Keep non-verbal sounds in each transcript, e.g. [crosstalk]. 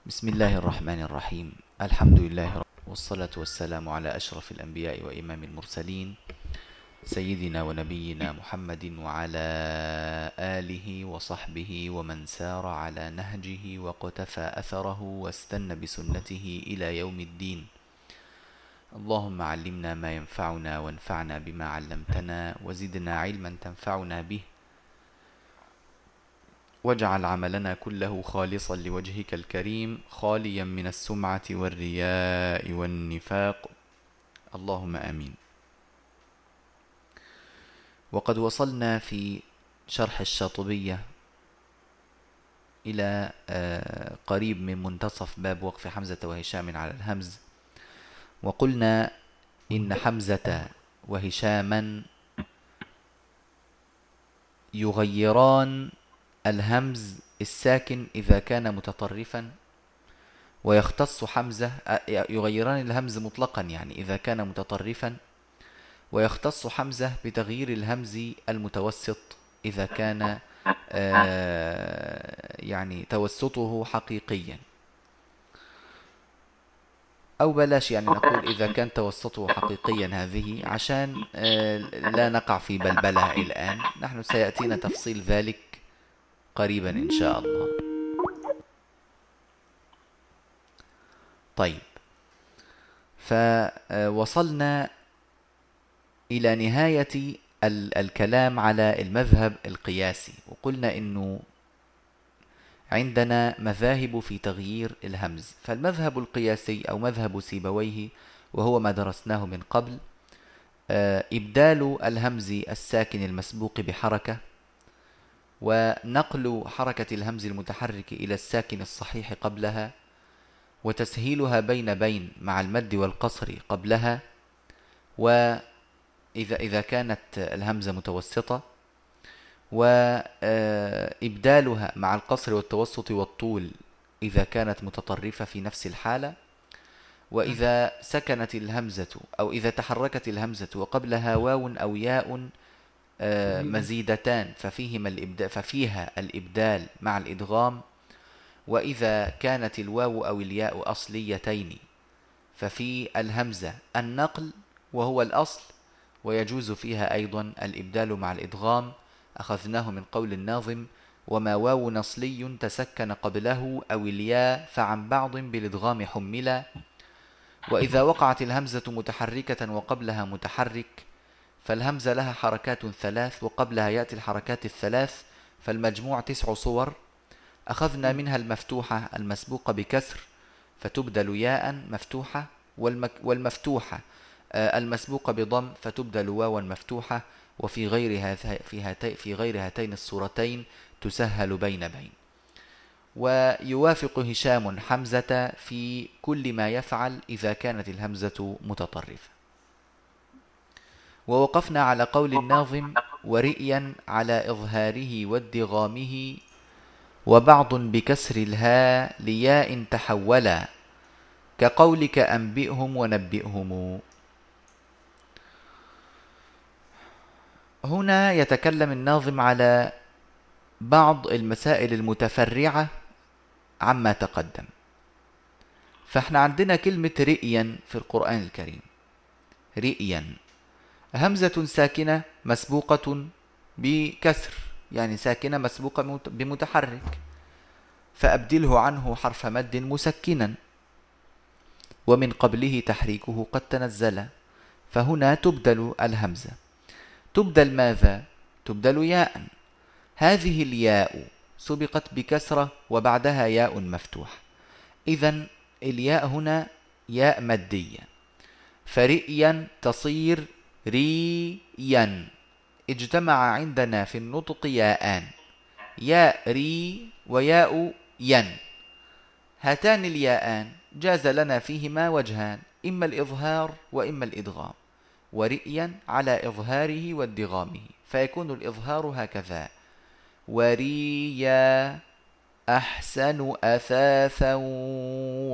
بسم الله الرحمن الرحيم. الحمد لله رب والصلاة والسلام على أشرف الأنبياء وإمام المرسلين سيدنا ونبينا محمد وعلى آله وصحبه ومن سار على نهجه وقتفى أثره واستنى بسنته إلى يوم الدين. اللهم علمنا ما ينفعنا وانفعنا بما علمتنا وزدنا علما تنفعنا به واجعل عملنا كله خالصا لوجهك الكريم خاليا من السمعة والرياء والنفاق. اللهم آمين. وقد وصلنا في شرح الشاطبية إلى آه، قريب من منتصف باب وقف حمزة وهشام على الهمز. وقلنا إن حمزة وهشاما يغيران الهمز الساكن إذا كان متطرفا ويختص حمزة يغيران الهمز مطلقا يعني إذا كان متطرفا ويختص حمزة بتغيير الهمز المتوسط إذا كان آه، يعني توسطه حقيقيا. أو بلاش يعني نقول إذا كان توسطه حقيقيا هذه عشان آه، لا نقع في بلبلة الآن. نحن سيأتينا تفصيل ذلك. قريبا إن شاء الله. طيب. فوصلنا إلى نهاية الكلام على المذهب القياسي. وقلنا إنه عندنا مذاهب في تغيير الهمز. فالمذهب القياسي أو مذهب سيبويه وهو ما درسناه من قبل آه، إبدال الهمز الساكن المسبوق بحركة ونقل حركة الهمز المتحرك إلى الساكن الصحيح قبلها وتسهيلها بين بين مع المد والقصر قبلها وإذا إذا كانت الهمزة متوسطة وإبدالها مع القصر والتوسط والطول إذا كانت متطرفة في نفس الحالة وإذا سكنت الهمزة أو إذا تحركت الهمزة وقبلها واو أو ياء مزيدتان ففيهما الإبدال ففيها الإبدال مع الإدغام وإذا كانت الواو أو الياء أصليتين ففي الهمزة النقل وهو الأصل ويجوز فيها أيضا الإبدال مع الإدغام. أخذناه من قول الناظم وما واو نصلي تسكن قبله أو الياء فعن بعض بالإدغام حملا. وإذا وقعت الهمزة متحركة وقبلها متحرك فالهمزة لها حركات ثلاث وقبلها يأتي الحركات الثلاث فالمجموع تسع صور. أخذنا منها المفتوحة المسبوقة بكسر فتبدل ياء مفتوحة والمفتوحة آه، المسبوقة بضم فتبدل واوا مفتوحة وفي غير في هاتين في غير هاتين الصورتين تسهل بين بين. ويوافق هشام حمزة في كل ما يفعل إذا كانت الهمزة متطرفة. ووقفنا على قول الناظم. ورئيا على إظهاره وادغامه وبعض بكسر الهاء لياء تحولا كقولك أنبئهم ونبئهم. هنا يتكلم الناظم على بعض المسائل المتفرعة عما تقدم. فإحنا عندنا كلمة رئيا في القرآن الكريم. رئيا. همزة ساكنة مسبوقة بكسر يعني ساكنة مسبوقة بمتحرك. فأبدله عنه حرف مد مسكنا. ومن قبله تحريكه قد تنزل. فهنا تبدل الهمزة. تبدل ماذا؟ تبدل ياء. هذه الياء سبقت بكسرة وبعدها ياء مفتوح. إذا الياء هنا ياء مادية فرئيا تصير ريا اجتمع عندنا في النطق ياءان. ياء ري وياء ين. هاتان الياءان جاز لنا فيهما وجهان إما الإظهار وإما الإدغام. ورئيا على إظهاره وادغامه فيكون الإظهار هكذا. وريا أحسن أثاثا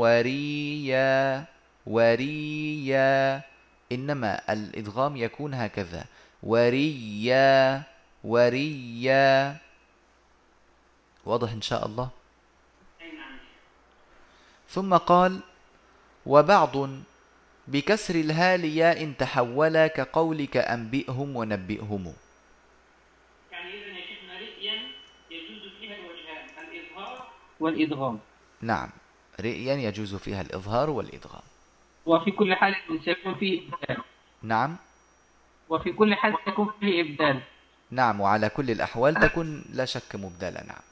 وريا وريا إنما الإدغام يكون هكذا. وريا وريا. واضح إن شاء الله؟ ثم قال وبعض بكسر الهاء لياء تحول كقولك أنبئهم ونبئهم. يعني إذا يا شيخنا رئيا يجوز فيها الوجهان الإظهار والإدغام. نعم. رئيا يجوز فيها الإظهار والإدغام. وفي كل حال سيكون فيه إبدال. نعم. وفي كل حال سيكون فيه إبدال. نعم وعلى كل الأحوال تكون لا شك مبدلة نعم.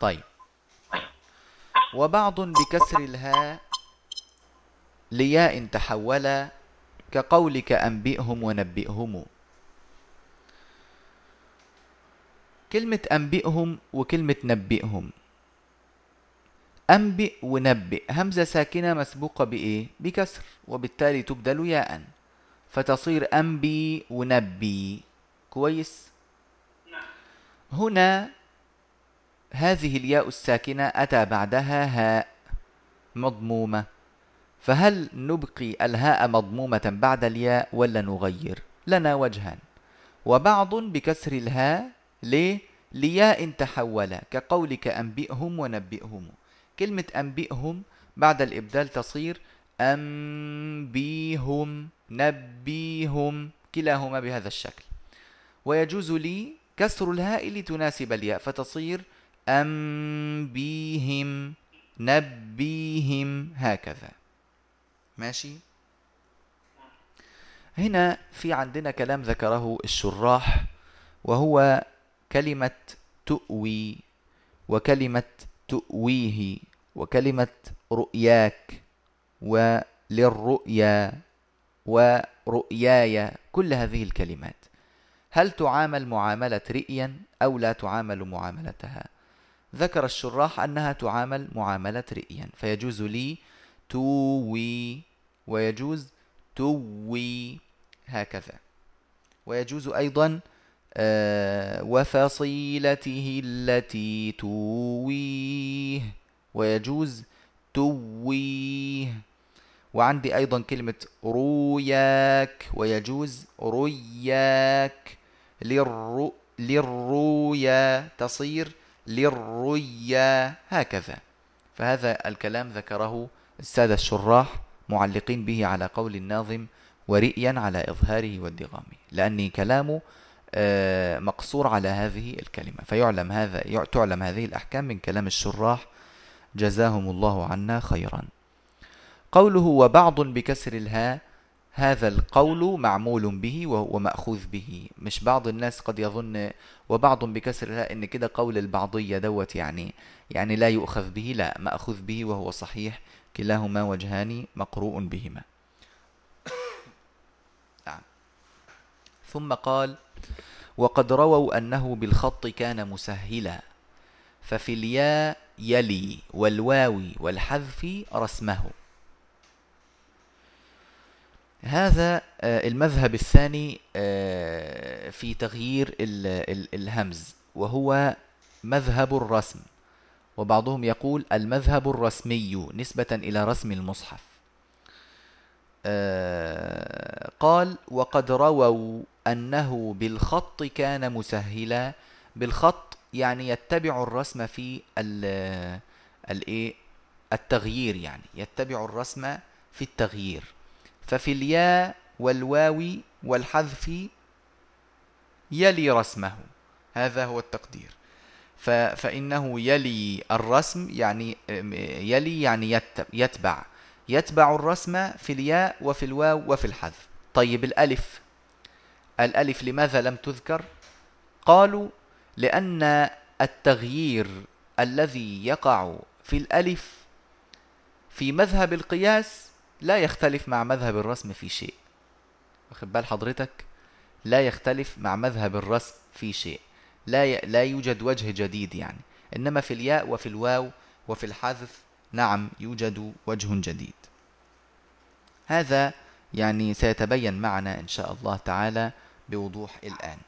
طيب. وبعض بكسر الهاء لياء تحول كقولك أنبئهم ونبئهم. كلمة أنبئهم وكلمة نبئهم. أنبئ ونبئ. همزة ساكنة مسبوقة بإيه؟ بكسر. وبالتالي تبدل ياء. فتصير أنبي ونبي كويس؟ هنا هذه الياء الساكنة أتى بعدها هاء مضمومة. فهل نبقي الهاء مضمومة بعد الياء ولا نغير؟ لنا وجهان. وبعض بكسر الهاء ليه؟ لياء تحول. كقولك أنبئهم ونبئهم. كلمة أنبئهم بعد الإبدال تصير أنبيهم نبيهم كلاهما بهذا الشكل. ويجوز لي كسر الهاء لتناسب الياء فتصير أنبيهم نبيهم هكذا. ماشي؟ هنا في عندنا كلام ذكره الشراح وهو كلمة تؤوي وكلمة تؤويه وكلمة رؤياك وللرؤيا ورؤياي كل هذه الكلمات. هل تعامل معاملة رئيا أو لا تعامل معاملتها؟ ذكر الشراح أنها تعامل معاملة رئيا فيجوز لي توي ويجوز توي هكذا. ويجوز أيضا وفصيلته التي تويه ويجوز تويه. وعندي أيضا كلمة روياك ويجوز رياك للرو للرويا تصير للرؤيا هكذا. فهذا الكلام ذكره السادة الشراح معلقين به على قول الناظم ورئيا على إظهاره وادغامه. لأني كلامه آه، مقصور على هذه الكلمة. فيعلم هذا تعلم هذه الأحكام من كلام الشراح جزاهم الله عنا خيرا. قوله وبعض بكسر الهاء هذا القول معمول به وهو مأخوذ به. مش بعض الناس قد يظن وبعض بكسر الهاء إن كده قول البعضية دوت يعني يعني لا يؤخذ به لا مأخوذ به وهو صحيح. كلاهما وجهان مقروء بهما. نعم. ثم قال وقد رووا أنه بالخط كان مسهلا ففي الياء يلي والواو والحذف رسمه. هذا آه، المذهب الثاني آه، في تغيير الهمز وهو مذهب الرسم. وبعضهم يقول المذهب الرسمي نسبة إلى رسم المصحف. آه، قال وقد رووا أنه بالخط كان مسهلا. بالخط يعني يتبع الرسم في الإيه؟ التغيير يعني يتبع الرسم في التغيير. ففي الياء والواو والحذف يلي رسمه. هذا هو التقدير. فإنه يلي الرسم يعني يلي يعني يتبع. يتبع الرسم في الياء وفي الواو وفي الحذف. طيب الألف؟ الألف لماذا لم تذكر؟ قالوا لأن التغيير الذي يقع في الألف في مذهب القياس لا يختلف مع مذهب الرسم في شيء. واخد بال حضرتك؟ لا يختلف مع مذهب الرسم في شيء. لا ي... لا يوجد وجه جديد يعني. إنما في الياء وفي الواو وفي الحذف نعم يوجد وجه جديد. هذا يعني سيتبين معنا إن شاء الله تعالى بوضوح الآن.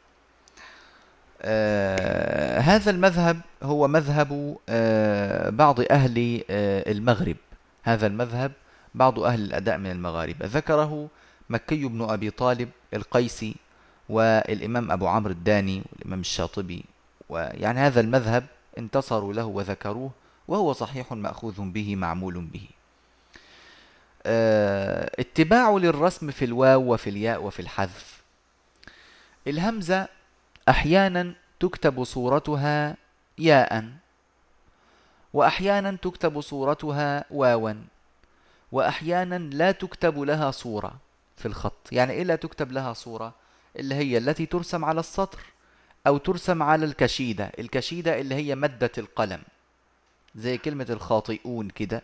آه هذا المذهب هو مذهب آه بعض أهل آه المغرب. هذا المذهب بعض أهل الأداء من المغاربة. ذكره مكي بن أبي طالب القيسي والإمام أبو عمرو الداني والإمام الشاطبي. ويعني هذا المذهب انتصروا له وذكروه وهو صحيح مأخوذ به معمول به. آه، اتباع للرسم في الواو وفي الياء وفي الحذف. الهمزة أحيانا تكتب صورتها ياء وأحيانا تكتب صورتها واوا وأحيانا لا تكتب لها صورة في الخط. يعني إيه لا تكتب لها صورة؟ اللي هي التي ترسم على السطر أو ترسم على الكشيدة. الكشيدة اللي هي مادة القلم. زي كلمة الخاطئون كده.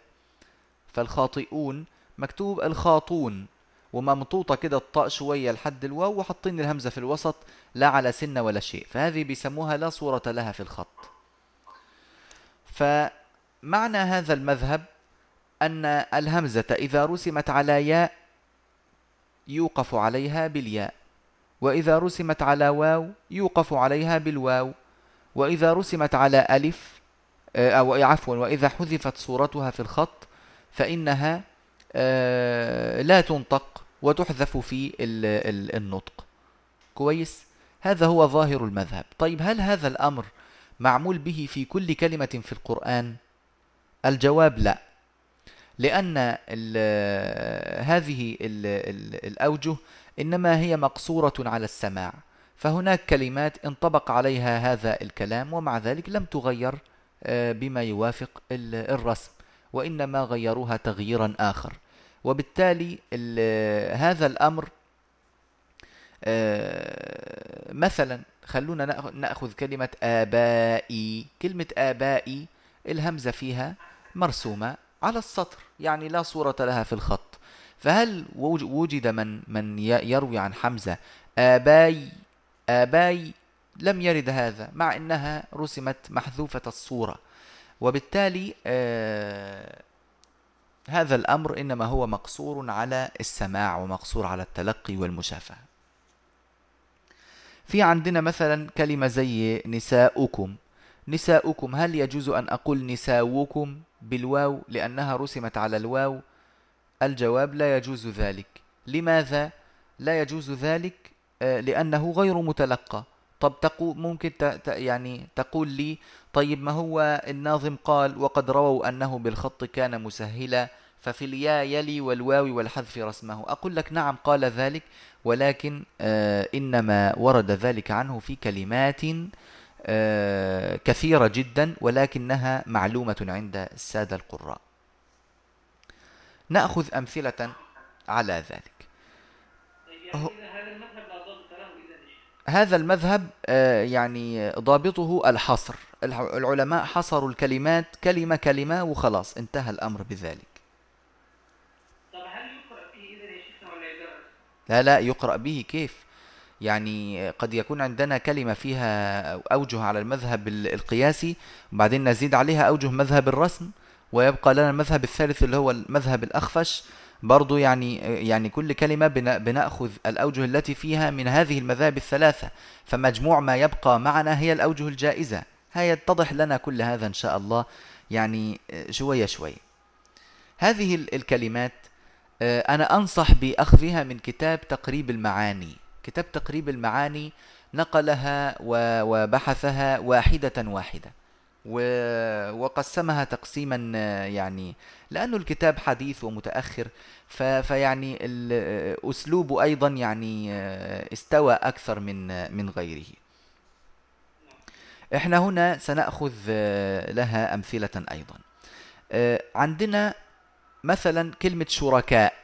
فالخاطئون مكتوب الخاطون. وممطوطة كده الطاء شوية لحد الواو وحاطين الهمزة في الوسط لا على سنة ولا شيء. فهذه بيسموها لا صورة لها في الخط. فمعنى هذا المذهب أن الهمزة إذا رسمت على ياء يوقف عليها بالياء وإذا رسمت على واو يوقف عليها بالواو وإذا رسمت على ألف آه، أو عفوا وإذا حذفت صورتها في الخط فإنها آه، لا تنطق وتحذف في النطق. كويس؟ هذا هو ظاهر المذهب. طيب هل هذا الأمر معمول به في كل كلمة في القرآن؟ الجواب لا. لأن ال هذه ال الأوجه إنما هي مقصورة على السماع. فهناك كلمات انطبق عليها هذا الكلام ومع ذلك لم تغير آه، بما يوافق الرسم وإنما غيروها تغييرا آخر. وبالتالي هذا الأمر آه، مثلا خلونا نأخذ كلمة آبائي. كلمة آبائي الهمزة فيها مرسومة على السطر يعني لا صورة لها في الخط. فهل وجد من من يروي عن حمزة آباي آباي لم يرد هذا مع أنها رسمت محذوفة الصورة. وبالتالي آه هذا الأمر إنما هو مقصور على السماع ومقصور على التلقي والمشافهة. في عندنا مثلا كلمة زي نساؤكم. نساؤكم هل يجوز أن أقول نساؤكم بالواو لأنها رسمت على الواو؟ الجواب لا يجوز ذلك. لماذا لا يجوز ذلك؟ آه، لأنه غير متلقى. طب تقول ممكن يعني تقول لي طيب ما هو الناظم قال وقد رووا أنه بالخط كان مسهلا ففي الياء يلي والواو والحذف رسمه. أقول لك نعم قال ذلك ولكن آه إنما ورد ذلك عنه في كلمات آه كثيرة جدا ولكنها معلومة عند السادة القراء. نأخذ أمثلة على ذلك. هذا المذهب آه، يعني ضابطه الحصر. العلماء حصروا الكلمات كلمة كلمة وخلاص انتهى الأمر بذلك. طب هل يقرأ فيه إذا يا ولا لا لا يقرأ به كيف؟ يعني قد يكون عندنا كلمة فيها أوجه على المذهب القياسي وبعدين نزيد عليها أوجه مذهب الرسم ويبقى لنا المذهب الثالث اللي هو المذهب الأخفش. برضو يعني يعني كل كلمة بنأخذ الأوجه التي فيها من هذه المذاهب الثلاثة فمجموع ما يبقى معنا هي الأوجه الجائزة. هي يتضح لنا كل هذا إن شاء الله يعني شوية شوية هذه الكلمات آه، أنا أنصح بأخذها من كتاب تقريب المعاني. كتاب تقريب المعاني نقلها وبحثها واحدة واحدة. وقسمها تقسيما يعني لأنه الكتاب حديث ومتأخر فيعني الأسلوب أيضا يعني استوى أكثر من من غيره. إحنا هنا سنأخذ لها أمثلة أيضا. عندنا مثلا كلمة شركاء.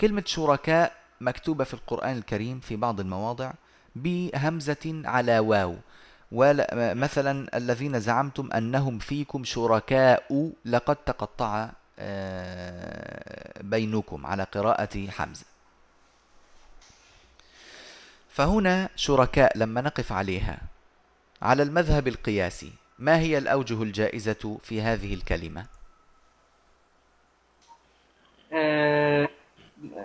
كلمة شركاء مكتوبة في القرآن الكريم في بعض المواضع بهمزة على واو. ومثلا الذين زعمتم أنهم فيكم شركاء لقد تقطع آه، بينكم على قراءة حمزة. فهنا شركاء لما نقف عليها. على المذهب القياسي ما هي الأوجه الجائزة في هذه الكلمة؟ آه،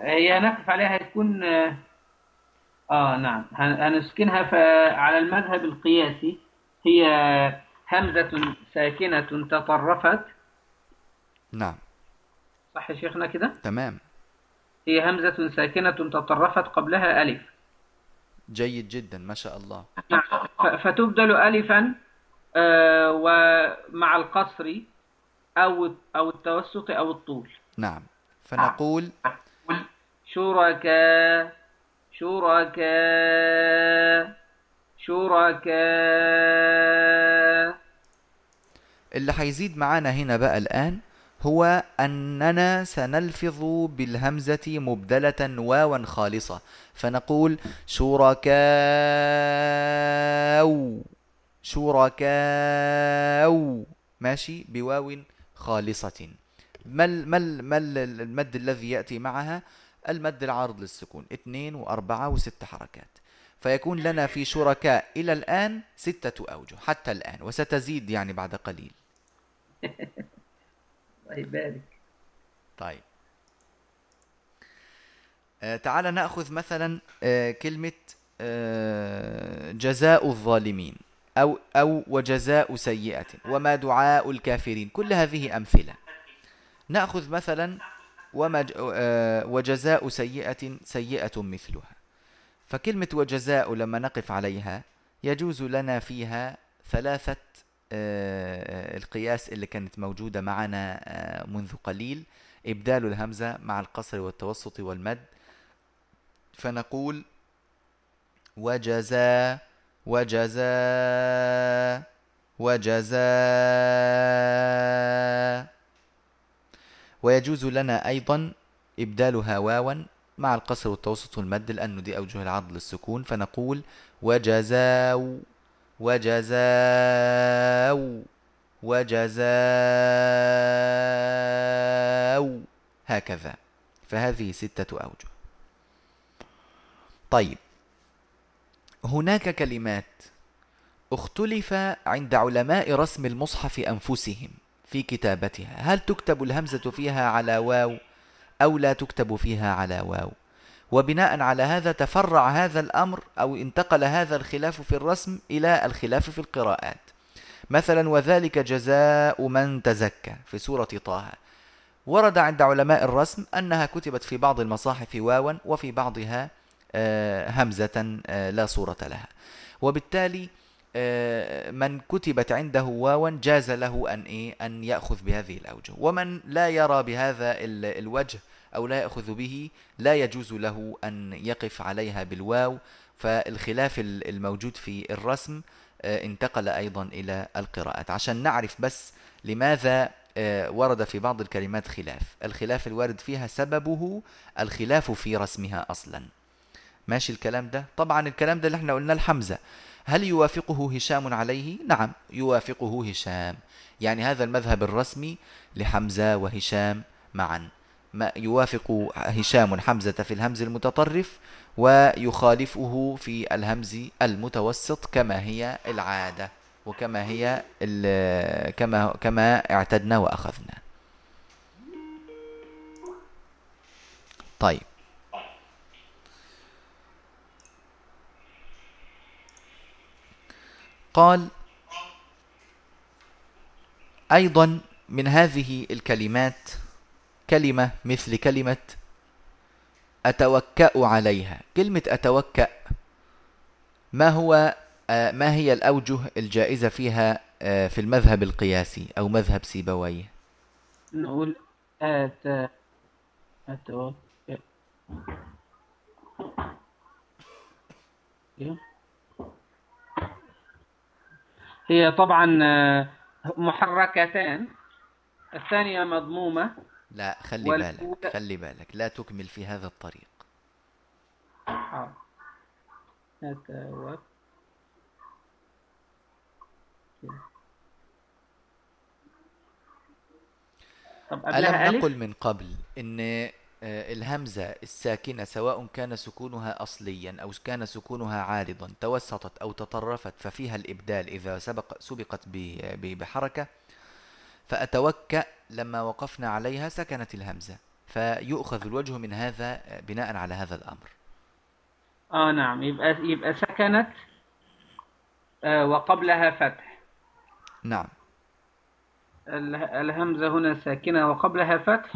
هي نقف عليها تكون آه، نعم. هنسكنها على المذهب القياسي. هي همزة ساكنة تطرفت. نعم. صح يا شيخنا كده؟ تمام. هي همزة ساكنة تطرفت قبلها ألف. جيد جدا ما شاء الله. نعم. فتبدل ألفا آه مع القصر أو أو التوسط أو الطول. نعم. فنقول شركاء شركاء شركاء. اللي هيزيد معانا هنا بقى الآن هو أننا سنلفظ بالهمزة مبدلة واوا خالصة. فنقول شركاء شركاء. ماشي؟ بواو خالصة. ما ال- ما ال- ما ال- المد الذي يأتي معها؟ المد العارض للسكون. اثنين وأربعة وست حركات. فيكون لنا في شركاء إلى الآن ستة أوجه حتى الآن وستزيد يعني بعد قليل. [laughs] الله يبارك. طيب. آه تعال نأخذ مثلا آه كلمة آه جزاء الظالمين أو أو وجزاء سيئة وما دعاء الكافرين. كل هذه أمثلة. نأخذ مثلا آه وجزاء سيئة سيئة مثلها. فكلمة وجزاء لما نقف عليها يجوز لنا فيها ثلاثة آه، القياس اللي كانت موجودة معنا آه، منذ قليل إبدال الهمزة مع القصر والتوسط والمد. فنقول وجزاء وجزاء وجزاء. ويجوز لنا أيضا إبدالها واوا مع القصر والتوسط والمد لأنه دي أوجه العرض للسكون فنقول وجزاء وجزاء وجزاء هكذا. فهذه ستة أوجه. طيب. هناك كلمات اختلف عند علماء رسم المصحف أنفسهم. في كتابتها. هل تكتب الهمزة فيها على واو أو لا تكتب فيها على واو؟ وبناء على هذا تفرع هذا الأمر أو انتقل هذا الخلاف في الرسم إلى الخلاف في القراءات. مثلا وذلك جزاء من تزكى في سورة طه. ورد عند علماء الرسم أنها كتبت في بعض المصاحف واوا وفي بعضها آه، همزة آه، لا صورة لها. وبالتالي من كتبت عنده واوا جاز له أن إيه؟ أن يأخذ بهذه الأوجه. ومن لا يرى بهذا ال- الوجه أو لا يأخذ به لا يجوز له أن يقف عليها بالواو. فالخلاف ال- الموجود في الرسم آه، انتقل أيضا إلى القراءات. عشان نعرف بس لماذا آه، ورد في بعض الكلمات خلاف. الخلاف الوارد فيها سببه الخلاف في رسمها أصلا. ماشي الكلام ده؟ طبعا الكلام ده اللي إحنا قلنا الحمزة هل يوافقه هشام عليه؟ نعم يوافقه هشام. يعني هذا المذهب الرسمي لحمزة وهشام معا. ما يوافق هشام حمزة في الهمز المتطرف ويخالفه في الهمز المتوسط كما هي العادة وكما هي كما كما اعتدنا وأخذنا. طيب. قال أيضا من هذه الكلمات كلمة مثل كلمة أتوكأ عليها. كلمة أتوكأ ما هو آه، ما هي الأوجه الجائزة فيها آه، في المذهب القياسي أو مذهب سيبويه؟ نقول أت أتوكل هي طبعا آه، محركتان. الثانية مضمومة. لا خلي بالك خلي بالك لا تكمل في هذا الطريق. حاضر. أتوكل طب ألم نقل من قبل آه، الهمزة الساكنة سواء كان سكونها أصليا أو كان سكونها عارضا توسطت أو تطرفت ففيها الإبدال إذا سبق سبقت بحركة. فأتوكأ لما وقفنا عليها سكنت الهمزة. فيؤخذ الوجه من هذا آه، بناء على هذا الأمر. آه نعم. يبقى يبقى سكنت آه وقبلها فتح. نعم. ال- الهمزة هنا ساكنة وقبلها فتح.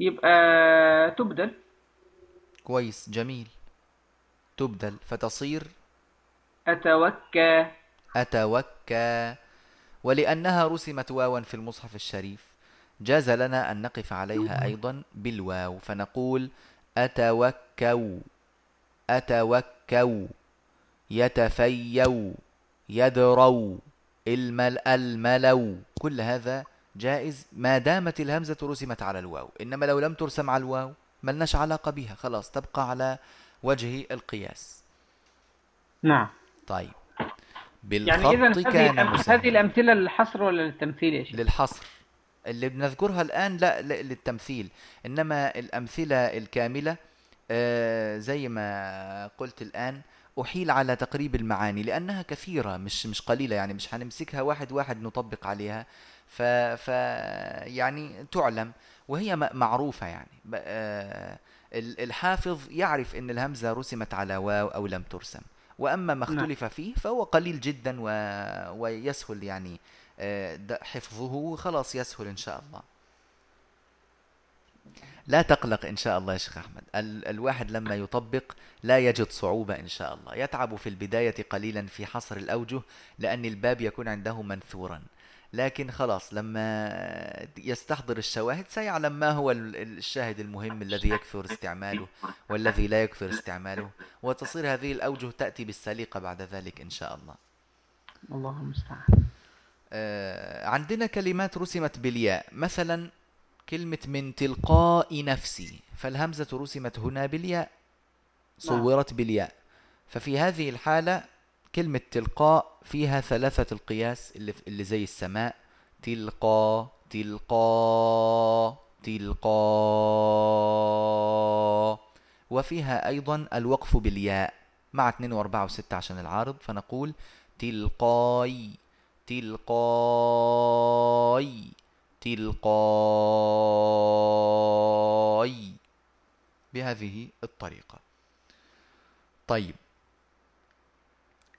يبقى تبدل. كويس جميل. تبدل فتصير أتوكى. أتوكى. ولأنها رسمت واوا في المصحف الشريف جاز لنا أن نقف عليها أيضا بالواو فنقول أتوكو أتوكو يتفيو يدرو المل الملو كل هذا جائز ما دامت الهمزة رسمت على الواو. إنما لو لم ترسم على الواو ملناش علاقة بها. خلاص تبقى على وجه القياس. نعم. طيب. يعني إذا كان هذه, هذه الأمثلة للحصر ولا للتمثيل يا شيخ؟ للحصر. اللي بنذكرها الآن لا للتمثيل. إنما الأمثلة الكاملة آه، زي ما قلت الآن أحيل على تقريب المعاني لأنها كثيرة مش مش قليلة يعني مش هنمسكها واحد واحد نطبق عليها. ف, ف يعني تعلم وهي معروفة يعني. آه، الحافظ يعرف أن الهمزة رسمت على واو أو لم ترسم وأما ما نعم. اختلف فيه فهو قليل جدا و... ويسهل يعني آه، حفظه خلاص يسهل إن شاء الله. لا تقلق إن شاء الله يا شيخ أحمد. ال الواحد لما يطبق لا يجد صعوبة إن شاء الله. يتعب في البداية قليلا في حصر الأوجه لأن الباب يكون عنده منثورا. لكن خلاص لما يستحضر الشواهد سيعلم ما هو الشاهد المهم الذي يكثر استعماله والذي لا يكثر استعماله. وتصير هذه الأوجه تأتي بالسليقة بعد ذلك إن شاء الله. الله المستعان آه عندنا كلمات رسمت بالياء. مثلا كلمة من تلقاء نفسي. فالهمزة رسمت هنا بالياء صورت بالياء. ففي هذه الحالة كلمة تلقاء فيها ثلاثة القياس اللي, اللي زي السماء. تلقى تلقى تلقى وفيها أيضا الوقف بالياء مع 2 و4 و6 عشان العارض فنقول تلقاي تلقاي تلقاي. بهذه الطريقة. طيب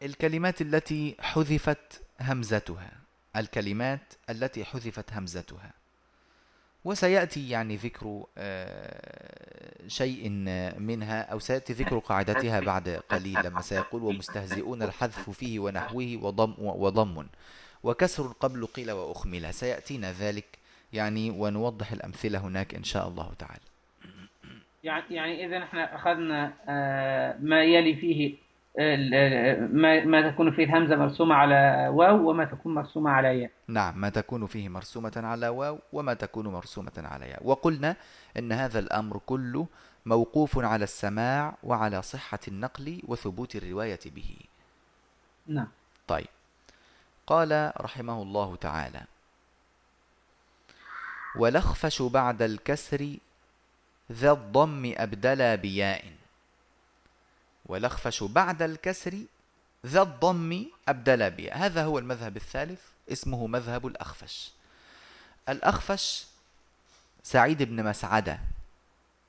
الكلمات التي حذفت همزتها الكلمات التي حذفت همزتها. وسيأتي يعني ذكر آه، شيء منها أو سيأتي ذكر قاعدتها بعد قليل لما سيقول ومستهزئون الحذف فيه ونحوه وضم, وضم. وكسر قبل قيل وأخمل. سيأتينا ذلك يعني ونوضح الأمثلة هناك إن شاء الله تعالى. يعني يعني إذا إحنا أخذنا آه، ما يلي فيه ما ما تكون فيه الهمزة مرسومة على واو وما تكون مرسومة على ياء. نعم ما تكون فيه مرسومة على واو وما تكون مرسومة على ياء. وقلنا أن هذا الأمر كله موقوف على السماع وعلى صحة النقل وثبوت الرواية به. نعم. طيب. قال رحمه الله تعالى ولخفش بعد الكسر ذا الضم أبدلا بياء. ولخفش بعد الكسر ذا الضم أبدلا بياء هذا هو المذهب الثالث اسمه مذهب الأخفش. الأخفش سعيد بن مسعدة.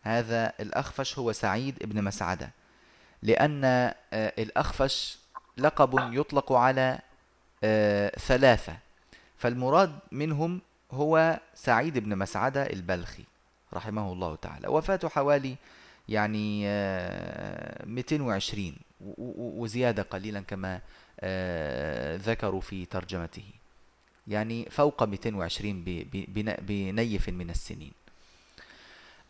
هذا الأخفش هو سعيد بن مسعدة لأن آه، الأخفش لقب يطلق على آه، ثلاثة. فالمراد منهم هو سعيد بن مسعدة البلخي رحمه الله تعالى. وفاته حوالي يعني 220 آه، وزيادة قليلا كما آه، ذكروا في ترجمته. يعني فوق 220 بنيف من السنين.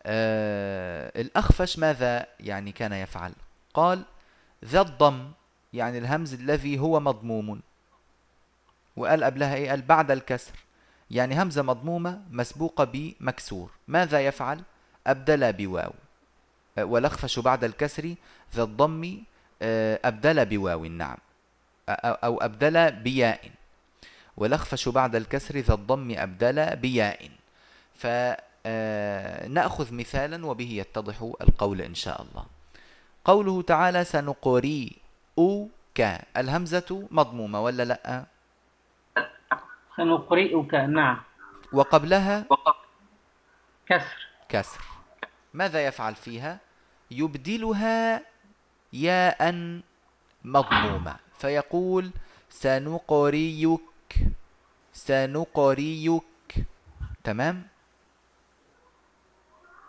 آه، الأخفش ماذا يعني كان يفعل؟ قال ذا الضم يعني الهمز الذي هو مضموم. وقال قبلها إيه؟ قال بعد الكسر. يعني همزة مضمومة مسبوقة بمكسور. ماذا يفعل؟ أبدل بواو. والاخفش بعد الكسر ذا الضم آه، أبدل بواو نعم. أو أبدل بياء. والاخفش بعد الكسر ذا الضم أبدل بياء. فنأخذ آه، مثالا وبه يتضح القول إن شاء الله. قوله تعالى سنقرئ ك الهمزة مضمومة ولا لأ؟ سنقرئك نعم. وقبلها؟ كسر. كسر. ماذا يفعل فيها؟ يبدلها ياء مضمومة. فيقول سنقريك سنقريك. تمام؟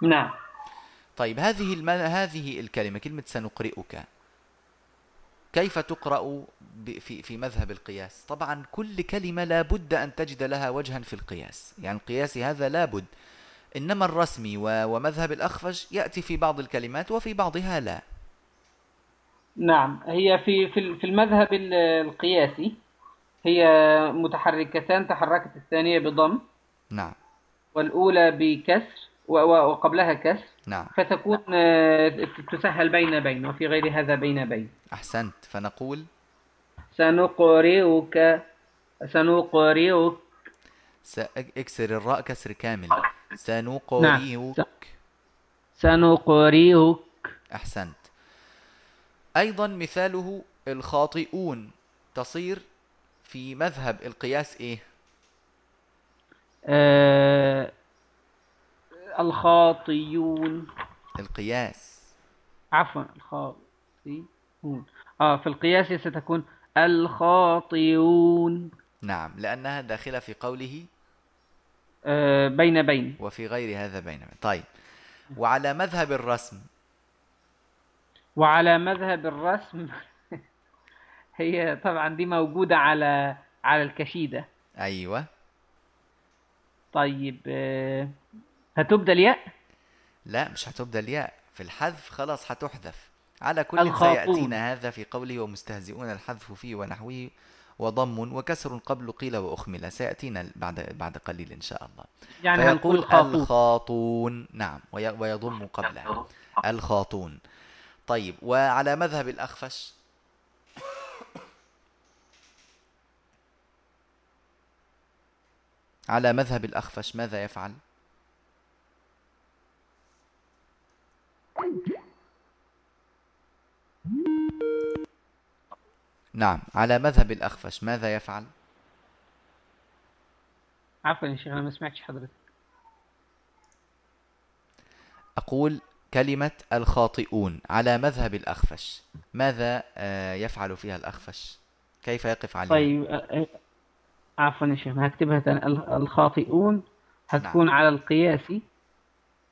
نعم. طيب هذه الم... هذه الكلمة كلمة سنقرئك كيف تقرأ ب- في في مذهب القياس؟ طبعا كل كلمة لا بد أن تجد لها وجها في القياس. يعني القياس هذا لا بد. إنما الرسمي ومذهب الأخفش يأتي في بعض الكلمات وفي بعضها لا. نعم هي في في ال- في المذهب ال- القياسي هي متحركتان تحركت الثانية بضم. نعم. والأولى بكسر وقبلها كسر. نعم. فتكون آه، تسهل بين بين وفي غير هذا بين بين. أحسنت. فنقول؟ سنقرئك سنقرئك. سأكسر الراء كسر كامل. سنقرئك سنقرئك أحسنت. أيضا مثاله الخاطئون. تصير في مذهب القياس إيه؟ آه، الخاطيون القياس. عفوا الخاطئون. آه في القياس ستكون الخاطئون. نعم لأنها داخلة في قوله آه بين بين. وفي غير هذا بينما طيب. وعلى مذهب الرسم؟ وعلى مذهب الرسم [laughs] هي طبعا دي موجودة على على الكشيدة. أيوة. طيب آه هتبدل ياء لا مش هتبدل ياء في الحذف خلاص هتحذف. على كل. سيأتينا هذا في قوله ومستهزئون الحذف فيه ونحوه. وضم وكسر قبل قيل وأخمل. سيأتينا بعد بعد قليل إن شاء الله. يعني فيقول خاطون الخاطون. نعم. وي- ويضم قبلها. الخاطون. طيب. وعلى مذهب الأخفش؟ على مذهب الأخفش ماذا يفعل؟ نعم على مذهب الأخفش ماذا يفعل؟ عفوا يا شيخ أنا ما سمعتش حضرتك. أقول كلمة الخاطئون على مذهب الأخفش. ماذا آه، يفعل فيها الأخفش؟ كيف يقف عليها؟ طيب آه، آه، عفوا يا شيخ هكتبها تاني ال- الخاطئون هتكون على القياس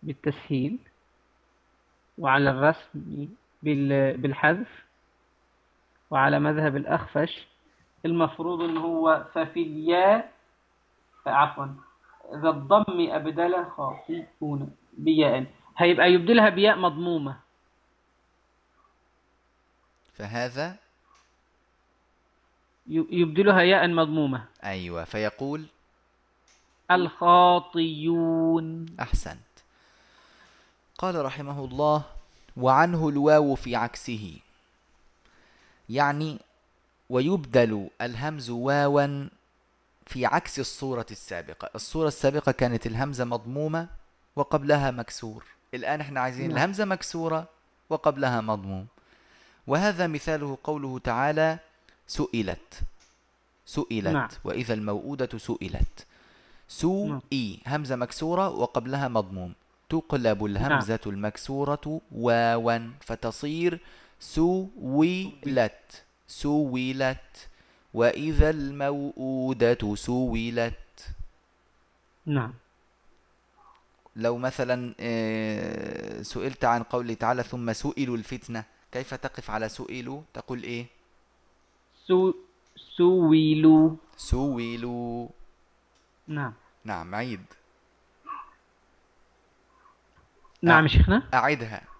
بالتسهيل وعلى الرسم بال- بالحذف وعلى مذهب الأخفش المفروض إن هو ففي الياء عفوا ذا الضم أبدل خاطئون بياء. هيبقى يبدلها بياء مضمومة. فهذا؟ يبدلها ياء مضمومة. أيوة فيقول؟ الخاطيون أحسنت. قال رحمه الله وعنه الواو في عكسه. يعني ويبدل الهمز واوا في عكس الصورة السابقة. الصورة السابقة كانت الهمزة مضمومة وقبلها مكسور. الآن إحنا عايزين نعم. الهمزة مكسورة وقبلها مضموم. وهذا مثاله قوله تعالى سئلت. سئلت. نعم. وإذا الموءودة سئلت. سو نعم. إي همزة مكسورة وقبلها مضموم. تقلب الهمزة المكسورة واوا فتصير سويلت سويلت وإذا الموءودة سويلت نعم. لو مثلا آه، سئلت عن قوله تعالى ثم سئلوا الفتنة كيف تقف على سئلوا تقول إيه؟ سو سويلوا سئلوا نعم. نعم عيد. نعم شيخنا. أعدها.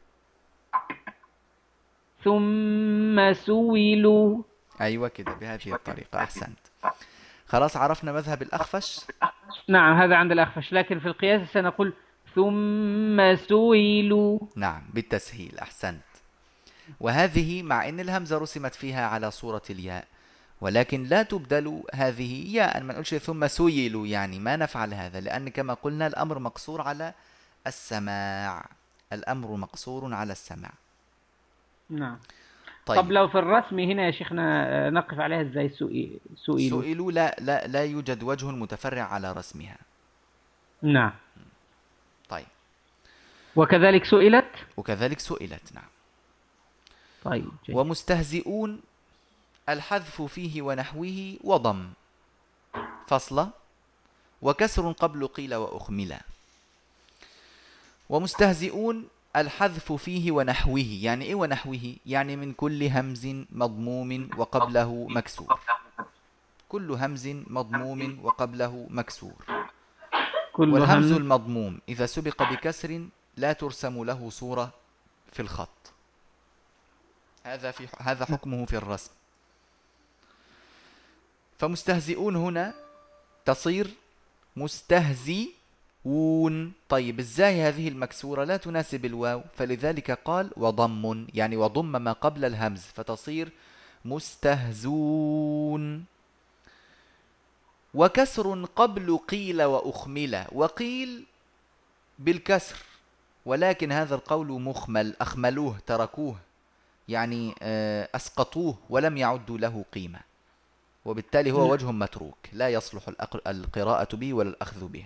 ثم سويلوا أيوة كده بهذه الطريقة أحسنت. خلاص عرفنا مذهب الأخفش؟ نعم هذا عند الأخفش. لكن في القياس سنقول ثم سويلوا نعم بالتسهيل أحسنت. وهذه مع أن الهمزة رسمت فيها على صورة الياء ولكن لا تبدل هذه ياء. ما نقولش ثم سيلوا يعني ما نفعل هذا لأن كما قلنا الأمر مقصور على السماع. الأمر مقصور على السماع. نعم. طيب. طب لو في الرسم هنا يا شيخنا آه، نقف عليها إزاي سئ- سئلوا سئلوا لا لا لا يوجد وجه متفرع على رسمها. نعم. طيب. وكذلك سئلت؟ وكذلك سئلت نعم. طيب جيد. ومستهزئون الحذف فيه ونحوه وضم. فصل. وكسر قبل قيل وأخمل. ومستهزئون الحذف فيه ونحوه يعني إيه ونحوه؟ يعني من كل همز مضموم وقبله مكسور. كل همز مضموم وقبله مكسور. كل والهمز همز المضموم إذا سبق بكسر لا ترسم له صورة في الخط. هذا في هذا حكمه في الرسم. فمستهزئون هنا تصير مستهزئون طيب إزاي هذه المكسورة لا تناسب الواو؟ فلذلك قال وضم يعني وضم ما قبل الهمز فتصير مستهزون. وكسر قبل قيل وأخمل وقيل بالكسر ولكن هذا القول مخمل أخملوه تركوه يعني آه، أسقطوه ولم يعدوا له قيمة وبالتالي هو نعم. وجه متروك لا يصلح القراءة به ولا الأخذ به.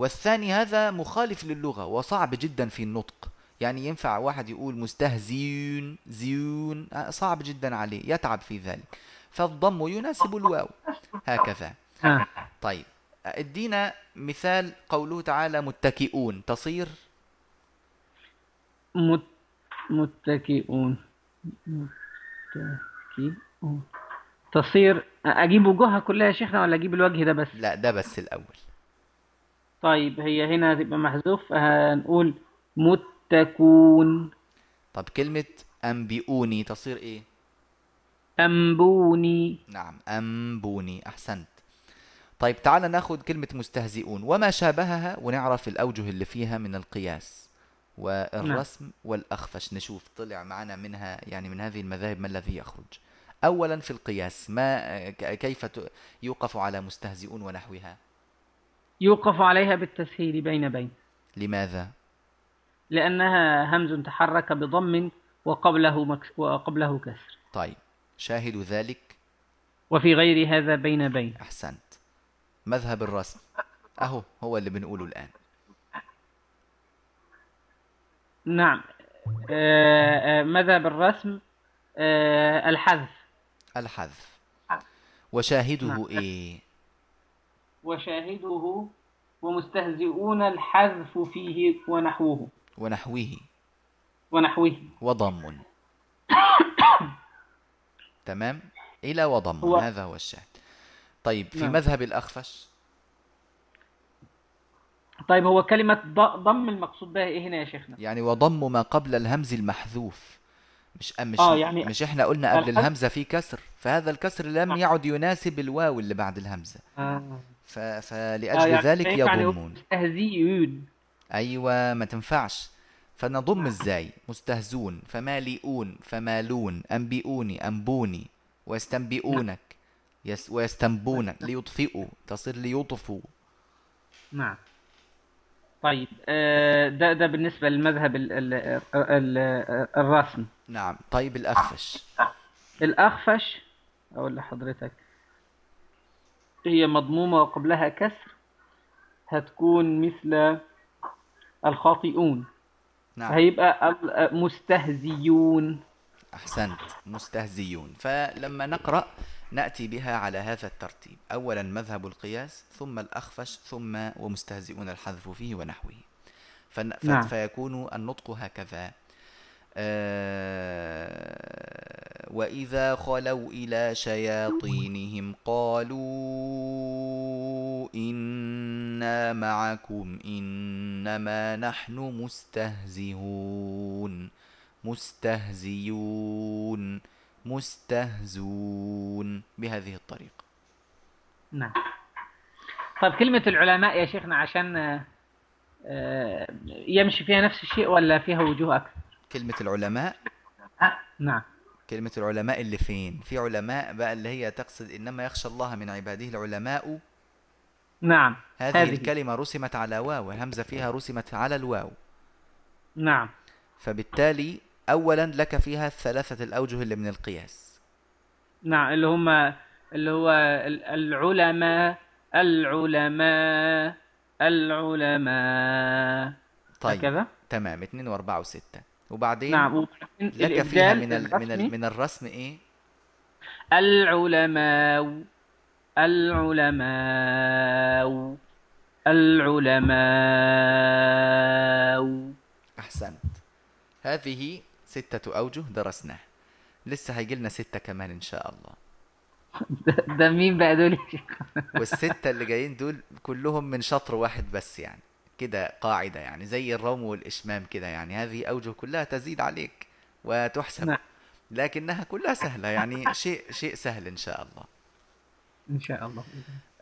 والثاني هذا مخالف للغة وصعب جدا في النطق. يعني ينفع واحد يقول مستهزيون زيون صعب جدا عليه يتعب في ذلك. فالضم يناسب الواو. هكذا. طيب. ادينا مثال قوله تعالى متكئون. تصير؟ مت... متكئون. متكئون. تصير أجيب وجوهها كلها يا شيخنا ولا أجيب الوجه ده بس؟ لا ده بس الأول. طيب هي هنا هتبقى محذوف هنقول متكون. طب كلمة أنبئوني تصير إيه؟ أنبوني. نعم أنبوني أحسنت. طيب تعال ناخد كلمة مستهزئون. وما شابهها؟ ونعرف الأوجه اللي فيها من القياس. والرسم والأخفش. نشوف طلع معنا منها يعني من هذه المذاهب ما الذي يخرج. أولا في القياس ما كيف يوقف على مستهزئون ونحوها؟ يوقف عليها بالتسهيل بين بين. لماذا؟ لأنها همز تحرك بضم وقبله مكس وقبله كسر. طيب شاهد ذلك؟ وفي غير هذا بين بين. أحسنت. مذهب الرسم. أهو هو اللي بنقوله الآن. نعم. آه، آه، مذهب الرسم آه، الحذف. الحذف. وشاهده نعم. إيه؟ وشاهده ومستهزئون الحذف فيه ونحوه. ونحوه. ونحوه. وضم. [coughs] تمام؟ إلى وضم. هو- هذا هو الشاهد. طيب في نعم. مذهب الأخفش؟ طيب هو كلمة ضم المقصود بها إيه هنا يا شيخنا؟ يعني وضم ما قبل الهمز المحذوف. مش مش آه، يعني مش إحنا قلنا قبل الهمزة في كسر. فهذا الكسر لم نعم. يعد يناسب الواو اللي بعد الهمزة. آه. ف... آه، فلأجل يعني ذلك نقول يضمون. مستهزئون. أيوة ما تنفعش. فنضم إزاي؟ مستهزون فمالئون. فمالون. أنبئوني. أنبوني. ويستنبئونك. يس ويستنبونك. ليطفئوا. تصير ليطفوا. نعم. طيب آه، ده ده بالنسبة للمذهب ال ال ال الرسم. نعم. طيب الأخفش. الأخفش أقول لحضرتك هي مضمومة وقبلها كسر هتكون مثل الخاطئون. نعم. هيبقى المستهزيون أحسنت مستهزيون. فلما نقرأ نأتي بها على هذا الترتيب. أولا مذهب القياس ثم الأخفش ثم ومستهزئون الحذف فيه ونحوه. فن... نعم. فيكون النطق هكذا. آه... وإذا خلوا إلى شياطينهم قالوا إنا معكم إنما نحن مستهزئون مستهزئون مستهزون بهذه الطريقة. نعم. طيب كلمة العلماء يا شيخنا عشان آه، آه، يمشي فيها نفس الشيء ولا فيها وجوه أكثر؟ كلمة العلماء؟ نعم. كلمة العلماء اللي فين؟ في علماء بقى اللي هي تقصد إنما يخشى الله من عباده العلماء؟ نعم هذه هذه. الكلمة رسمت على واو الهمزة فيها رسمت على الواو. نعم. فبالتالي أولا لك فيها الثلاثة الأوجه اللي من القياس. نعم اللي هم اللي هو ال- العلماء العلماء العلماء. طيب هكذا؟ تمام اتنين وأربعة وستة. وبعدين نعم لك فيها من ال... من ال... من الرسم إيه؟ العلماء العلماء العلماء. أحسنت. هذه ستة أوجه درسناها لسه هيجي لنا ستة كمان إن شاء الله. [laughs] ده, مين بقى دول؟ والستة اللي جايين دول كلهم من شطر واحد بس يعني. كده قاعدة يعني زي الروم والإشمام كده يعني هذه أوجه كلها تزيد عليك وتحسب. نعم. لكنها كلها سهلة يعني شيء شيء سهل إن شاء الله. إن شاء الله.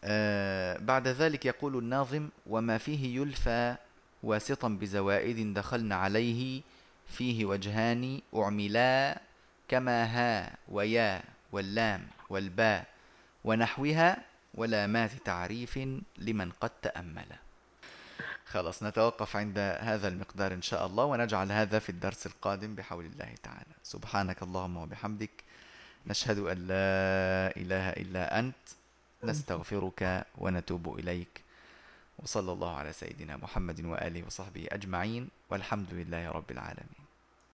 آه بعد ذلك يقول الناظم وما فيه يلفى واسطا بزوائد دخلن عليه فيه وجهان أعملا كما ها ويا واللام والباء ونحوها ولامات تعريف لمن قد تأمل. خلاص نتوقف عند هذا المقدار إن شاء الله ونجعل هذا في الدرس القادم بحول الله تعالى. سبحانك اللهم وبحمدك نشهد أن لا إله إلا أنت نستغفرك ونتوب إليك. وصلى الله على سيدنا محمد وآله وصحبه أجمعين والحمد لله رب العالمين.